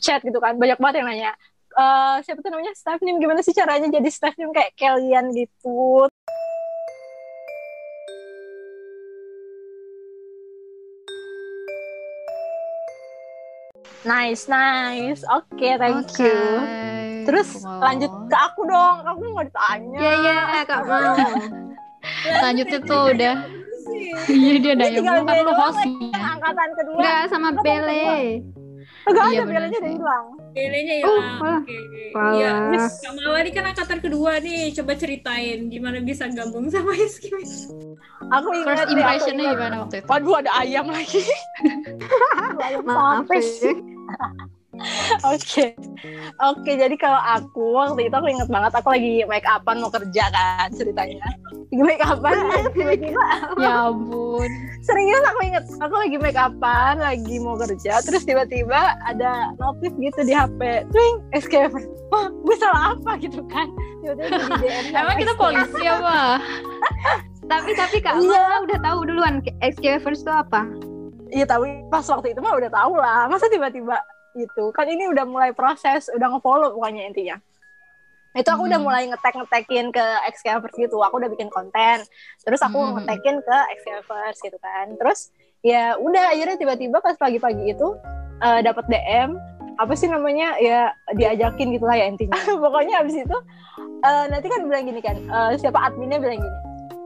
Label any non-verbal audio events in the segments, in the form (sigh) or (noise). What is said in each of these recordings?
chat gitu kan banyak banget yang nanya uh, siapa tuh namanya staff nim gimana sih caranya jadi staff nim kayak kalian gitu Nice, nice. Oke, okay, thank okay. you. Terus wow. lanjut ke aku dong. Aku nggak ditanya. Iya, iya, Kak mau. (laughs) Lanjutnya tuh udah. Iya dia ada yang kan lu host. Angkatan kedua. Enggak sama Bele. Enggak iya, ada belenya udah hilang. Belenya ya. Oh, Oke. Okay. Iya, sama Wali kan angkatan kedua nih. Coba ceritain gimana bisa gabung sama Iski. Aku ingat First impressionnya gimana waktu itu? Waduh ada ayam lagi. (laughs) ayam Maaf, ya. (laughs) Oke, oke. Jadi kalau aku waktu itu aku inget banget aku lagi make upan mau kerja kan ceritanya. Lagi make upan (laughs) tiba-tiba. ya ampun. Serius aku inget. Aku lagi make upan, lagi mau kerja, terus tiba-tiba ada notif gitu di HP. Twing, escape. Wah, gue salah apa gitu kan? Tiba-tiba di (laughs) DM. Emang kita polisi apa? tapi tapi kak, iya. udah tahu duluan escapers itu apa? Iya tapi pas waktu itu mah udah tahu lah. Masa tiba-tiba gitu. Kan ini udah mulai proses udah ngefollow pokoknya intinya. Itu aku hmm. udah mulai ngetek ngetekin ke Excavers gitu. Aku udah bikin konten terus aku hmm. ngetekin ke Excavers gitu kan. Terus ya udah akhirnya tiba-tiba pas pagi-pagi itu uh, eh, dapat DM apa sih namanya ya diajakin gitulah ya intinya. (laughs) Pokoknya abis itu uh, nanti kan bilang gini kan uh, siapa adminnya bilang gini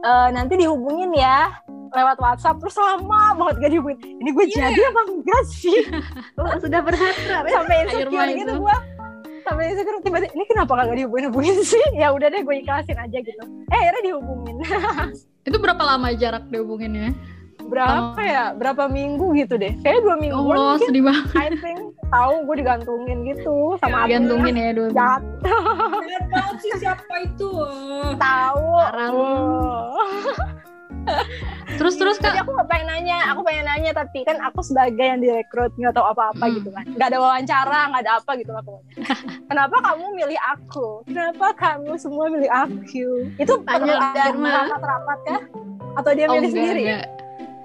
uh, nanti dihubungin ya lewat WhatsApp terus lama banget gak dihubungin. Ini gue yeah. jadi apa enggak sih? (laughs) Oh, sudah berharap sampai insecure gitu gue sampai insecure tiba-tiba ini kenapa gak dihubungin hubungin sih? (laughs) Ya udah deh gue ikhlasin aja gitu. Eh akhirnya dihubungin. (laughs) Itu berapa lama jarak dihubunginnya? Berapa oh. ya? Berapa minggu gitu deh. Kayak dua minggu oh sedih banget. I think tahu gue digantungin gitu sama gantungin ya dua jahat banget sih siapa itu? Tahu terus terus kak. tapi aku nggak pengen nanya aku pengen nanya tapi kan aku sebagai yang direkrut nggak tahu apa-apa hmm. gitu kan. Nggak ada wawancara nggak ada apa gitu lah pokoknya. (laughs) Kenapa kamu milih aku? Kenapa kamu semua milih aku? Itu perlu ada rapat-rapat kah? Atau dia oh, milih enggak, sendiri? enggak.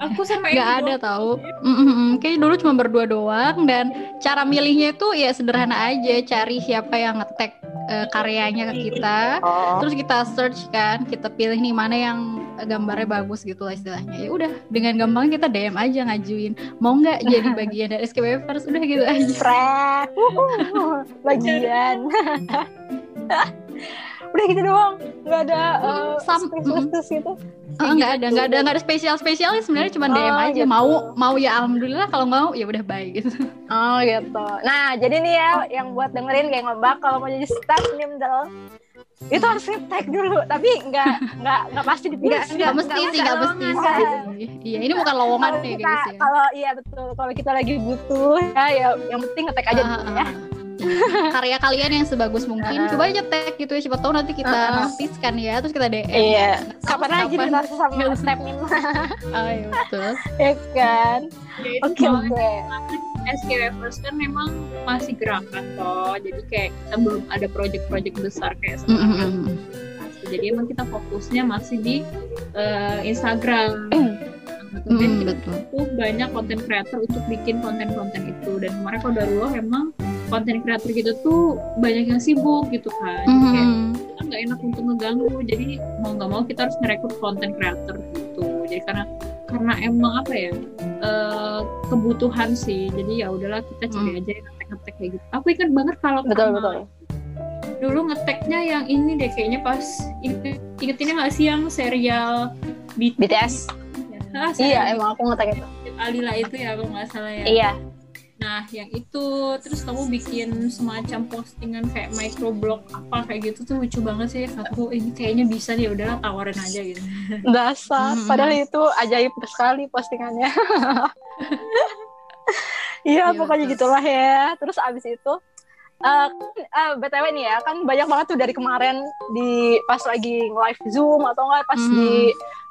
Aku sama Gak ada tahu. Mm -mm, kayak dulu cuma berdua doang dan cara milihnya itu ya sederhana aja, cari siapa yang ngetek uh, karyanya ke kita, oh. terus kita search kan, kita pilih nih mana yang gambarnya bagus gitu lah istilahnya. Ya udah dengan gampang kita DM aja ngajuin. Mau nggak jadi (laughs) bagian dari First udah gitu aja. Bagian (laughs) udah gitu doang. Nggak ada uh, Sam khusus gitu. Oh, nggak ada, nggak ada, nggak ada spesial spesial sebenarnya cuma DM oh, aja. Gitu. Mau, mau ya alhamdulillah. Kalau mau ya udah baik gitu. Oh gitu. Nah jadi nih ya, yang buat dengerin kayak ngobak kalau mau jadi staff nimdel, itu harus tag dulu. Tapi nggak nggak nggak pasti dipilih nggak, mesti sih nggak mesti iya ini bukan lowongan nih guys ya. kalau iya betul. Kalau kita lagi butuh ya ya yang penting ngetek aja uh, dulu ya (laughs) karya kalian yang sebagus mungkin coba aja tag gitu ya siapa tahu nanti kita uh, notice kan ya terus kita DM iya. Kapan lagi kita sama step nih (laughs) oh iya betul. Ya kan? Ya, oke oke. SK First kan memang masih gerakan toh jadi kayak kita belum ada project-project besar kayak sekarang. mm -hmm. jadi emang kita fokusnya masih di uh, Instagram. Kemudian mm, kita butuh banyak konten creator untuk bikin konten-konten itu. Dan kemarin kalau dari lo emang konten creator gitu tuh banyak yang sibuk gitu kan. Mm -hmm. kayak kita nggak enak untuk ngeganggu jadi mau nggak mau kita harus merekrut konten creator gitu. Jadi karena karena emang apa ya uh, kebutuhan sih. Jadi ya udahlah kita cari hmm. aja yang ngetek-ngetek kayak gitu. Aku ingat banget kalau betul betul. dulu ngeteknya yang ini deh kayaknya pas inget, ingetinnya nggak sih yang serial BTS, BTS. Ya, ah, iya emang aku ngetek itu. Alila itu ya kalau nggak salah ya. Iya Nah, yang itu terus kamu bikin semacam postingan kayak microblog apa kayak gitu tuh lucu banget sih. Aku ini kayaknya bisa nih udahlah tawarin aja gitu. Dasar, hmm. padahal itu ajaib sekali postingannya. (laughs) Iya, ya, pokoknya betul. gitulah ya. Terus abis itu uh, uh, btw nih ya kan banyak banget tuh dari kemarin di pas lagi live zoom atau enggak pas hmm. di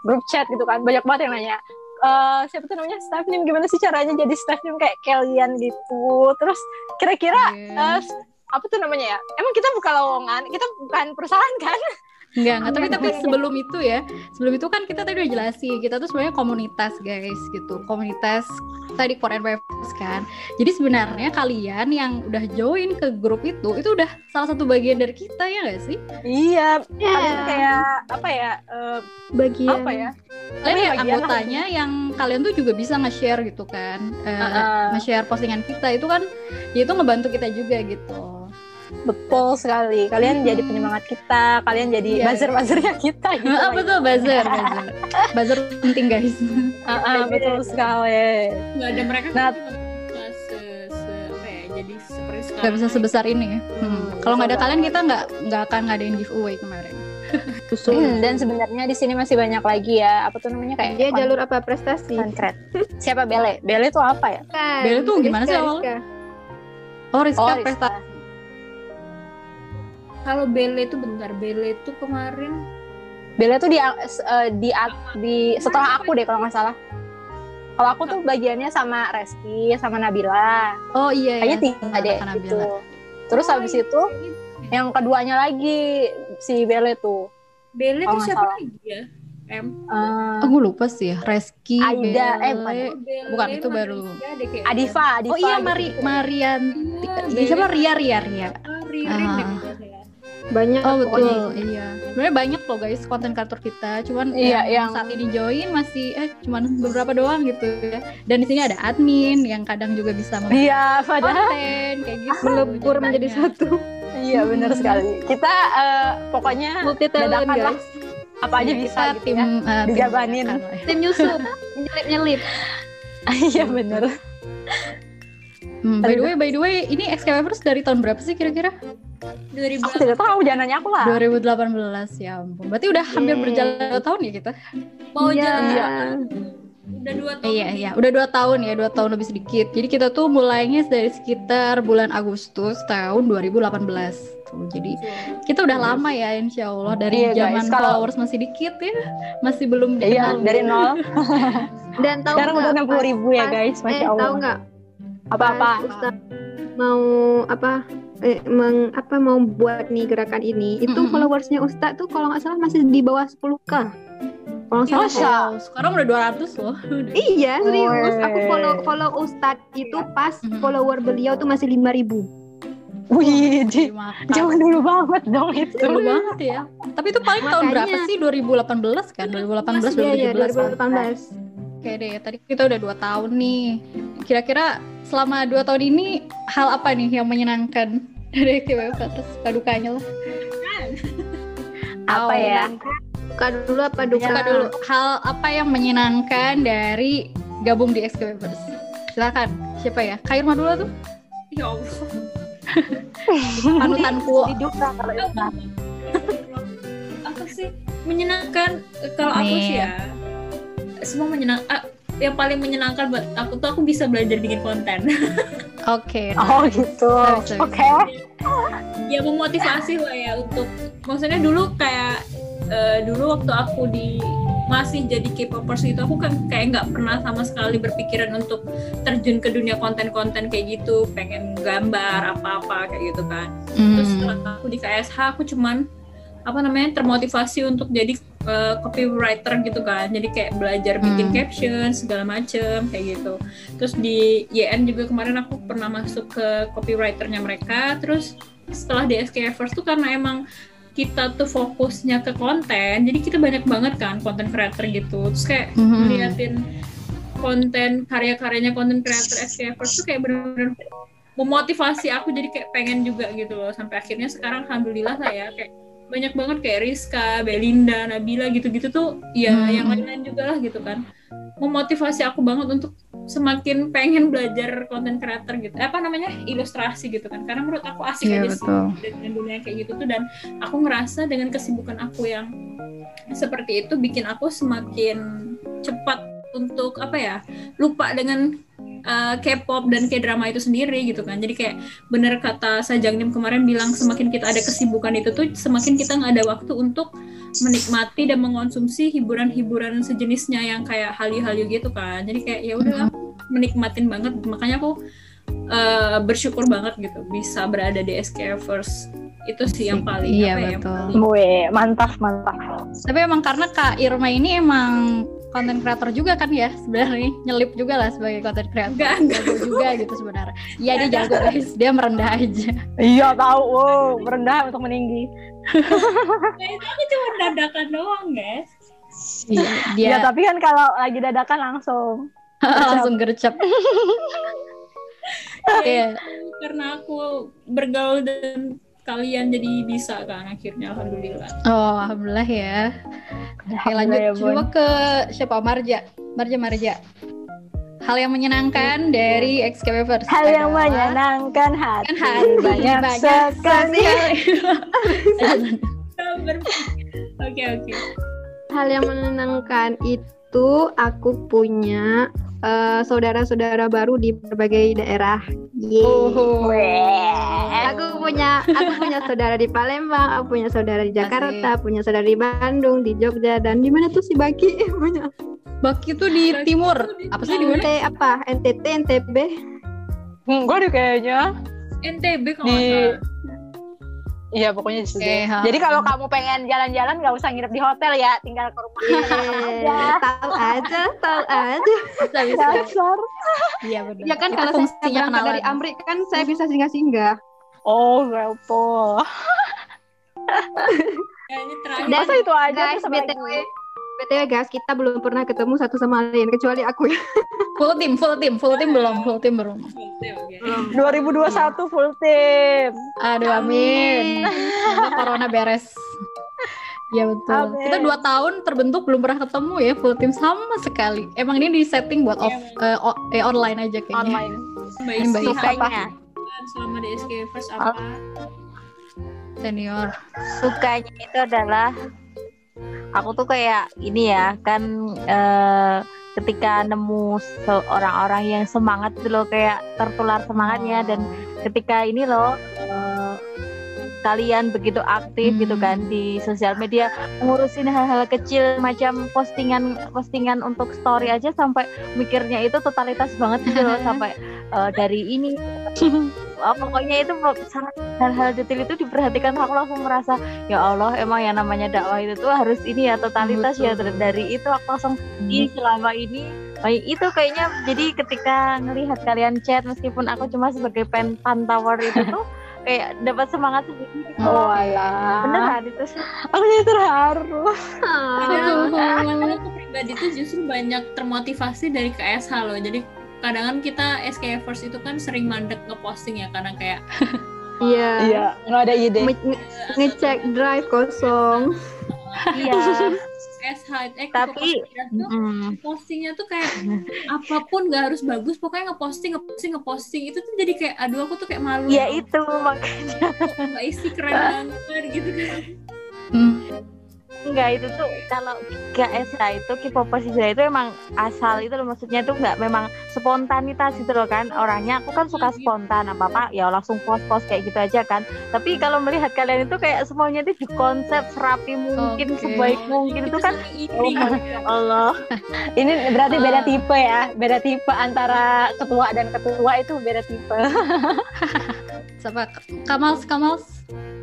grup chat gitu kan banyak banget yang nanya uh, siapa tuh namanya? Staff nim gimana sih caranya jadi staff nim kayak kalian gitu? Terus kira-kira yeah. uh, apa tuh namanya ya? Emang kita buka lowongan? Kita bukan perusahaan kan (laughs) Enggak, enggak. Tapi tapi sebelum itu ya, sebelum itu kan kita tadi udah jelasin, kita tuh sebenarnya komunitas guys gitu. Komunitas tadi for NPFs kan. Jadi sebenarnya kalian yang udah join ke grup itu, itu udah salah satu bagian dari kita ya nggak sih? Iya, Ya. kalian kayak apa ya? eh, bagian apa ya? Kalian ya, anggotanya yang kalian tuh juga bisa nge-share gitu kan. Eh, Uh-uh. Nge-share postingan kita itu kan ya itu ngebantu kita juga gitu. Betul sekali. Kalian jadi penyemangat kita, kalian jadi Iya. buzzer-buzzernya kita (laughs) gitu. Ah, betul buzzer, buzzer. Buzzer penting guys. Ah, ah, (laughs) betul sekali. nggak ada mereka Nah. kan nggak se, se apa ya jadi seperti sekarang Gak bisa sebesar ini ya. Hmm. Kalau nggak ada kalian kita nggak nggak akan ngadain giveaway kemarin. (laughs) Hmm, dan sebenarnya di sini masih banyak lagi ya. Apa tuh namanya kayak dia kon- jalur apa prestasi konkret. Siapa Bele? Bele itu apa ya? Kan, Bella tuh gimana sih Rizka, awalnya? Rizka. Oh Rizka Oh, prestasi. Kalau Belle itu bentar Belle itu kemarin Bele tuh di eh, di di setelah aku deh kalau nggak salah. Kalau aku tuh bagiannya sama Reski, sama Nabila. Oh iya. Kayaknya iya. tiga deh gitu. Terus Oh, habis iya. itu yang keduanya lagi si Bele tuh. Belle Oh, itu nggak siapa salah. lagi ya M eh, Oh, gue lupa sih ya. Reski, Aida, eh, Belle. bukan. Belle, Bukan, itu baru. Maria kayaknya. Adifa, Adifa. Oh iya gitu. Mari Marianti. Iya, Iya, siapa. Ria Ria Ria. Ah, Ririn Ah. Banyak Oh pokoknya. betul, iya. Sebenarnya banyak loh guys konten kreator kita, cuman Iya, yang yang- saat ini join masih eh cuman beberapa doang gitu ya. Dan di sini ada admin yang kadang juga bisa membuat Iya, padahal konten kayak gitu. melebur Jadi menjadi satu iya benar sekali. Kita eh, pokoknya multi talent dadakan lah guys apa aja Iya, bisa kita gitu tim ya. eh, tim Dijabanin. ya. tim nyusup nyelip nyelip (laughs) Iya benar. Hmm, by the way, by the way, ini Excaliburs dari tahun berapa sih kira-kira? 2000 Aku tidak tahu, jangan nanya aku lah. 2018 ya ampun. Berarti udah hampir Yeay. berjalan dua tahun ya kita? mau Iya. jalan udah dua tahun Iya iya, udah dua tahun ya, dua tahun lebih sedikit. Jadi kita tuh mulainya dari sekitar bulan Agustus tahun 2018. Tuh, jadi kita udah lama ya, insya Allah dari Iya, guys, zaman kalau- followers masih dikit ya, masih belum Iya, dikenal. dari nol. (laughs) dan tahu Sekarang udah nggak, 60 ribu ya guys, eh masya Allah. tahu nggak Apa-apa? pas Ustaz mau apa eh, meng, apa mau buat nih gerakan ini itu Mm-mm. followersnya Ustaz tuh kalau nggak salah masih di bawah 10k kalau nggak salah? Oh, sekarang udah 200 loh. (laughs) Iya serius Weh. aku follow follow Ustadz itu pas Mhm. follower beliau tuh masih 5000 Wih, di- Dimakan. zaman dulu banget dong itu. Dulu banget ya. Tapi itu paling tahun Makanya. berapa sih? 2018 kan? 2018 Iya iya 2017. 2018 Oke deh, tadi kita udah dua tahun nih. Kira-kira selama dua tahun ini hal apa nih yang menyenangkan (laughs) dari KWF atas suka dukanya lah? Apa ya? Buka dulu apa duka Suka dulu. Hal apa yang menyenangkan dari gabung di XKWFers? Silakan. Siapa ya? Kak Irma dulu tuh. ya Allah (laughs) Panutanku. Hidup lah kalau itu. apa sih menyenangkan kalau aku sih ya semua menyenang ah, yang paling menyenangkan buat aku tuh aku bisa belajar bikin konten (laughs) Oke. Oh gitu. Sorry, sorry. Oke. ya memotivasi lah ya untuk maksudnya dulu kayak eh, dulu waktu aku di masih jadi K-popers gitu aku kan kayak nggak pernah sama sekali berpikiran untuk terjun ke dunia konten-konten kayak gitu pengen gambar apa-apa kayak gitu kan terus Hmm. setelah aku di KSH aku cuman apa namanya termotivasi untuk jadi uh, copywriter gitu kan. Jadi kayak belajar bikin Hmm. caption segala macem kayak gitu. Terus di YN juga kemarin aku pernah masuk ke copywriternya mereka. Terus setelah di SKF First tuh karena emang kita tuh fokusnya ke konten jadi kita banyak banget kan konten creator gitu. Terus kayak Mhm. ngeliatin konten karya-karyanya konten creator SKF First tuh kayak bener-bener memotivasi aku jadi kayak pengen juga gitu loh. Sampai akhirnya sekarang alhamdulillah lah ya kayak banyak banget kayak Rizka, Belinda, Nabila gitu-gitu tuh ya Hmm. yang lain-lain juga lah gitu kan. Memotivasi aku banget untuk semakin pengen belajar konten creator gitu. Eh, apa namanya? Ilustrasi gitu kan. Karena menurut aku asik Iya, aja betul. sih dengan dunia kayak gitu tuh. Dan aku ngerasa dengan kesibukan aku yang seperti itu bikin aku semakin cepat untuk apa ya lupa dengan uh, K-pop dan K-drama itu sendiri gitu kan. Jadi kayak bener kata Sajang Nim kemarin bilang semakin kita ada kesibukan itu tuh semakin kita nggak ada waktu untuk menikmati dan mengonsumsi hiburan-hiburan sejenisnya yang kayak halyu-halyu gitu kan. Jadi kayak ya udah aku menikmatin banget. Makanya aku uh, bersyukur banget gitu bisa berada di SKF First. Itu sih yang paling Iya, apa ya, yang betul. paling- Gue mantap mantap. Tapi emang karena Kak Irma ini emang konten kreator juga kan ya sebenarnya nyelip juga lah sebagai konten kreator. enggak enggak Jago juga gitu sebenarnya. Iya dia jago guys, dia merendah aja. Iya tahu, wow, merendah untuk meninggi. Nah, itu aku cuma dadakan doang guys Iya, dia Ya tapi kan kalau lagi dadakan langsung. (laughs) langsung gercep. Iya. karena aku bergaul dan kalian jadi bisa kan akhirnya alhamdulillah Oh, alhamdulillah ya. Oke, lanjut ya, coba ke siapa Marja. Marja Marja. Hal yang menyenangkan dari XKWVers Hal yang adalah- menyenangkan hati, kan hati banyak, banyak sekali. (laughs) oke oke Hal yang menenangkan itu aku punya eh, saudara-saudara baru di berbagai daerah. Yeay. Oh. Aku punya aku punya saudara di Palembang, aku punya saudara di Jakarta, punya saudara di Bandung, di Jogja dan di mana tuh si Baki (laughs) punya Baki tuh di Baki timur. tuh di Apa sih di mana? NT apa NTT NTB Enggak deh kayaknya. NTB kalau Di-. Iya pokoknya di. Oke, ha. Jadi kalau kamu pengen jalan-jalan nggak usah nginep di hotel ya, tinggal ke rumah Eh, tahu aja tahu (laughs) aja Bisa bisa. Dasar. Iya benar. ya kan kalau saya berangkat dari kenalan. Amrik kan saya bisa singgah-singgah Oh, terakhir Dan Masa itu aja guys btw? Btw guys kita belum pernah ketemu satu sama lain kecuali aku ya (laughs) Full tim, full tim, full tim belum, full tim belum. Oke, oke. 2021 full tim. Aduh amin. Semoga corona beres. Ya betul. Amin. Kita dua tahun terbentuk belum pernah ketemu ya full tim sama sekali. Emang ini di setting buat off eh, o- eh, online aja kayaknya. Online. Mbak Ini Mbak Isi, Isi. apa? selama di SK First apa Senior. sukanya itu adalah aku tuh kayak ini ya kan eh, ketika nemu se- orang-orang yang semangat itu loh kayak tertular semangatnya dan ketika ini loh eh, kalian begitu aktif gitu Hmm. kan di sosial media ngurusin hal-hal kecil macam postingan postingan untuk story aja sampai mikirnya itu totalitas banget gitu loh (laughs) sampai eh, dari ini (laughs) Wah, pokoknya itu sangat hal-hal detail itu diperhatikan aku langsung merasa ya Allah emang yang namanya dakwah itu tuh harus ini ya totalitas ya Betul. dari itu aku langsung ih selama ini baik itu kayaknya jadi ketika ngelihat kalian chat meskipun aku cuma sebagai pen pantauer itu tuh (laughs) kayak dapat semangat sendiri gitu. Oh, alah. beneran itu sih Aku jadi terharu. (laughs) Aku pribadi tuh justru banyak termotivasi dari KSH loh. Jadi kadang kan kita SKFers itu kan sering mandek ngeposting ya karena kayak (laughs) iya. Iya, nggak ada ide. Nge- nge- ngecek drive kosong. (laughs) Iya. SH eh, Tapi- tuh Mm. postingnya tuh kayak apa pun nggak harus bagus pokoknya ngeposting ngeposting ngeposting. Itu tuh jadi kayak aduh aku tuh kayak malu. Ya itu makanya. Mbak isi keren banget gitu kan. Hmm. Enggak itu tuh kalau KSH itu K-popers Hijrah itu emang asal itu loh maksudnya tuh nggak memang spontanitas gitu loh kan orangnya aku kan suka spontan apa apa ya langsung post post kayak gitu aja kan tapi kalau melihat kalian itu kayak semuanya itu dikonsep serapi mungkin Oke. sebaik mungkin itu kan oh Allah (laughs) Ini berarti beda Ah. tipe ya, beda tipe antara ketua dan ketua itu beda tipe. Siapa? Kamals, Kamals.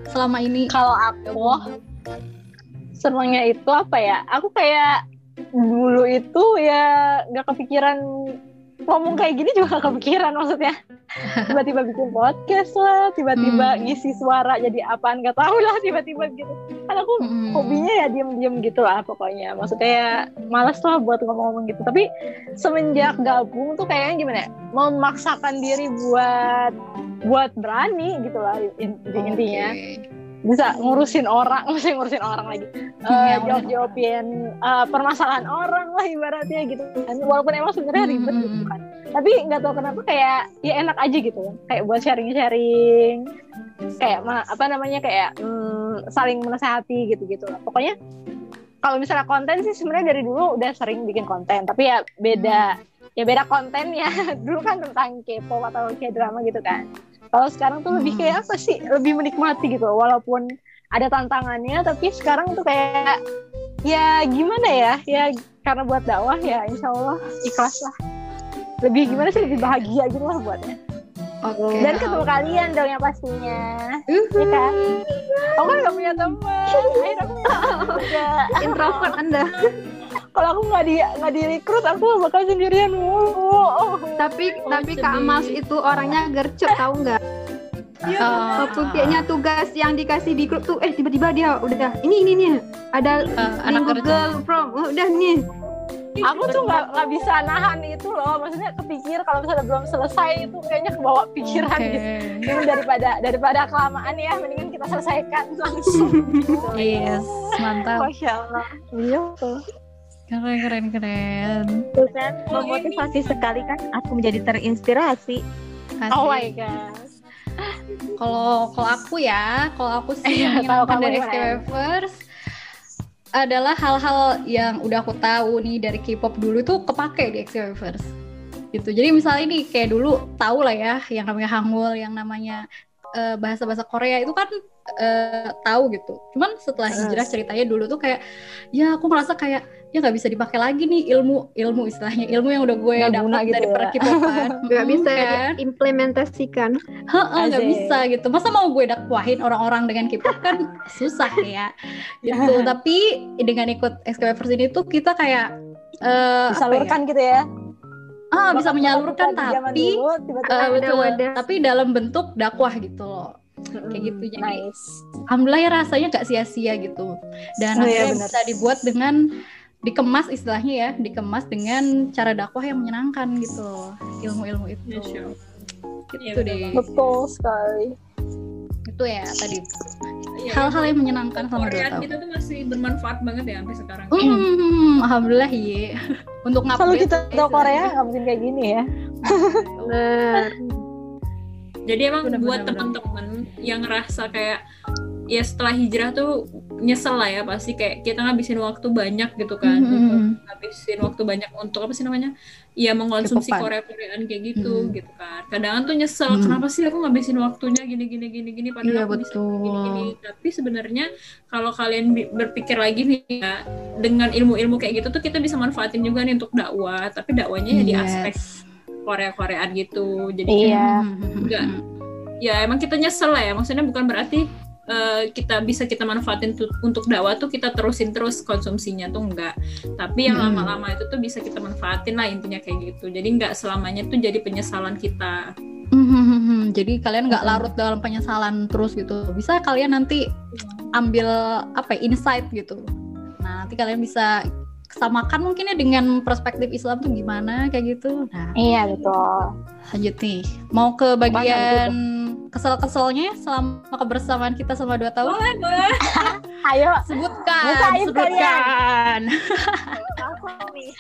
Selama ini Kalau aku senangnya itu apa ya? Aku kayak dulu itu ya nggak kepikiran ngomong kayak gini juga gak kepikiran maksudnya tiba-tiba bikin podcast lah tiba-tiba Hmm. ngisi suara jadi apaan gak tahu lah tiba-tiba gitu kan aku Mm-mm. hobinya ya diem-diem gitu lah pokoknya maksudnya ya males lah buat ngomong-ngomong gitu tapi semenjak gabung tuh kayaknya gimana ya memaksakan diri buat buat berani gitu lah in- intinya Oke. Bisa ngurusin orang (laughs) mesti ngurusin orang lagi. Iya, Eh, jawab jawabin permasalahan orang lah ibaratnya gitu. Kan walaupun emang sebenarnya ribet Mm, gitu mm, mm. kan. Tapi nggak tahu kenapa kayak ya enak aja gitu. Kayak buat sharing sharing kayak apa namanya kayak hmm, saling menasehati gitu gitu lah pokoknya kalau misalnya konten sih sebenarnya dari dulu udah sering bikin konten. Tapi ya beda ya beda konten ya (laughs) dulu kan tentang K-pop atau K-drama gitu kan kalau sekarang tuh lebih Hmm. kayak apa sih lebih menikmati gitu walaupun ada tantangannya tapi sekarang tuh kayak ya gimana ya ya karena buat dakwah ya insya Allah ikhlas lah lebih gimana sih lebih bahagia gitu lah buatnya Oke. Dan ketemu kalian dong yang pastinya. Uhuh. Ya kan? Aku kan gak punya teman. Akhirnya aku punya. Introvert Anda. Kalau aku nggak di nggak di rekrut, aku bakal sendirian mulu. Oh. Tapi Oh, tapi sedih. Kak Mas itu orangnya gercep tahu nggak? Ah, Waktu kayaknya tugas yang dikasih di grup tuh eh tiba-tiba dia udah ini ini nih ada ah, di anak kerja. Google Form oh, udah nih Aku tuh nggak nggak bisa nahan itu loh. Maksudnya kepikir kalau misalnya belum selesai itu kayaknya kebawa pikiran Oke. gitu. Jadi daripada daripada kelamaan ya, mendingan kita selesaikan langsung. Yes, mantap. Masya Allah. Iya tuh. Keren keren keren. Tuh kan memotivasi sekali kan aku menjadi terinspirasi. Asik. Oh my god. Kalau kalau aku ya, kalau aku sih Iya, yang tahu dari? SKWFers adalah hal-hal yang udah aku tahu nih dari K-pop dulu tuh kepake di SKWFers. Gitu. Jadi misalnya nih kayak dulu tahu lah ya yang namanya Hangul, yang namanya eh, bahasa-bahasa Korea itu kan eh, tahu gitu. Cuman setelah hijrah ceritanya dulu tuh kayak ya aku merasa kayak ya nggak bisa dipakai lagi nih ilmu ilmu istilahnya ilmu yang udah gue dapat gitu dari ya. per K-popan. (laughs) nggak bisa kan? diimplementasikan Heeh, nggak bisa gitu. Masa mau gue dakwahin orang-orang dengan K-pop kan susah ya. Gitu. (laughs) Tapi dengan ikut SKWFers ini tuh kita kayak eh apa ya? Disalurkan gitu ya. Ah, bisa menyalurkan tapi dulu, eh, ada betul. wadah. Tapi dalam bentuk dakwah gitu loh. Mm, kayak gitu, jadi- nice. Alhamdulillah ya rasanya gak sia-sia gitu. Dan Oh, iya, bisa dibuat dengan dikemas istilahnya ya, dikemas dengan cara dakwah yang menyenangkan gitu. Ilmu-ilmu itu. Masya Allah. Gitu Iya, deh. Betul sekali. Itu ya tadi. Iya, Hal-hal iya. yang menyenangkan sama dua Korea tahun. kita tuh masih bermanfaat banget ya sampai sekarang. Hmm, alhamdulillah ya. Untuk ngupdate. Kalau kita ya, tahu Korea nggak mungkin kayak gini ya. Jadi emang Bener, buat teman-teman yang ngerasa kayak ya setelah hijrah tuh nyesel lah ya pasti kayak kita ngabisin waktu banyak gitu kan Mhm. untuk ngabisin waktu banyak untuk apa sih namanya ya mengkonsumsi Kepopan. Korea-Koreaan kayak gitu Mhm. gitu kan kadang tuh nyesel Mhm. kenapa sih aku ngabisin waktunya gini gini gini gini padahal Iya, aku bisa gini gini tapi sebenarnya kalau kalian berpikir lagi nih ya dengan ilmu-ilmu kayak gitu tuh kita bisa manfaatin juga nih untuk dakwah tapi dakwahnya ya di Yes. aspek Korea-Koreaan gitu jadi Iya. Enggak. ya emang kita nyesel lah ya maksudnya bukan berarti eh, kita bisa kita manfaatin tuh- untuk dakwah tuh kita terusin terus konsumsinya tuh enggak tapi yang Hmm. lama-lama itu tuh bisa kita manfaatin lah intinya kayak gitu jadi enggak selamanya tuh jadi penyesalan kita Hmm, Jadi kalian nggak larut dalam penyesalan terus gitu. Bisa kalian nanti ambil apa ya, insight gitu. Nah nanti kalian bisa samakan mungkin ya dengan perspektif Islam tuh gimana kayak gitu. Nah Iya betul. lanjut nih. Mau ke bagian kesel-keselnya ya selama kebersamaan kita selama dua tahun. boleh boleh (laughs) Ayo. Sebutkan, Bukain sebutkan. (laughs) Aku nih.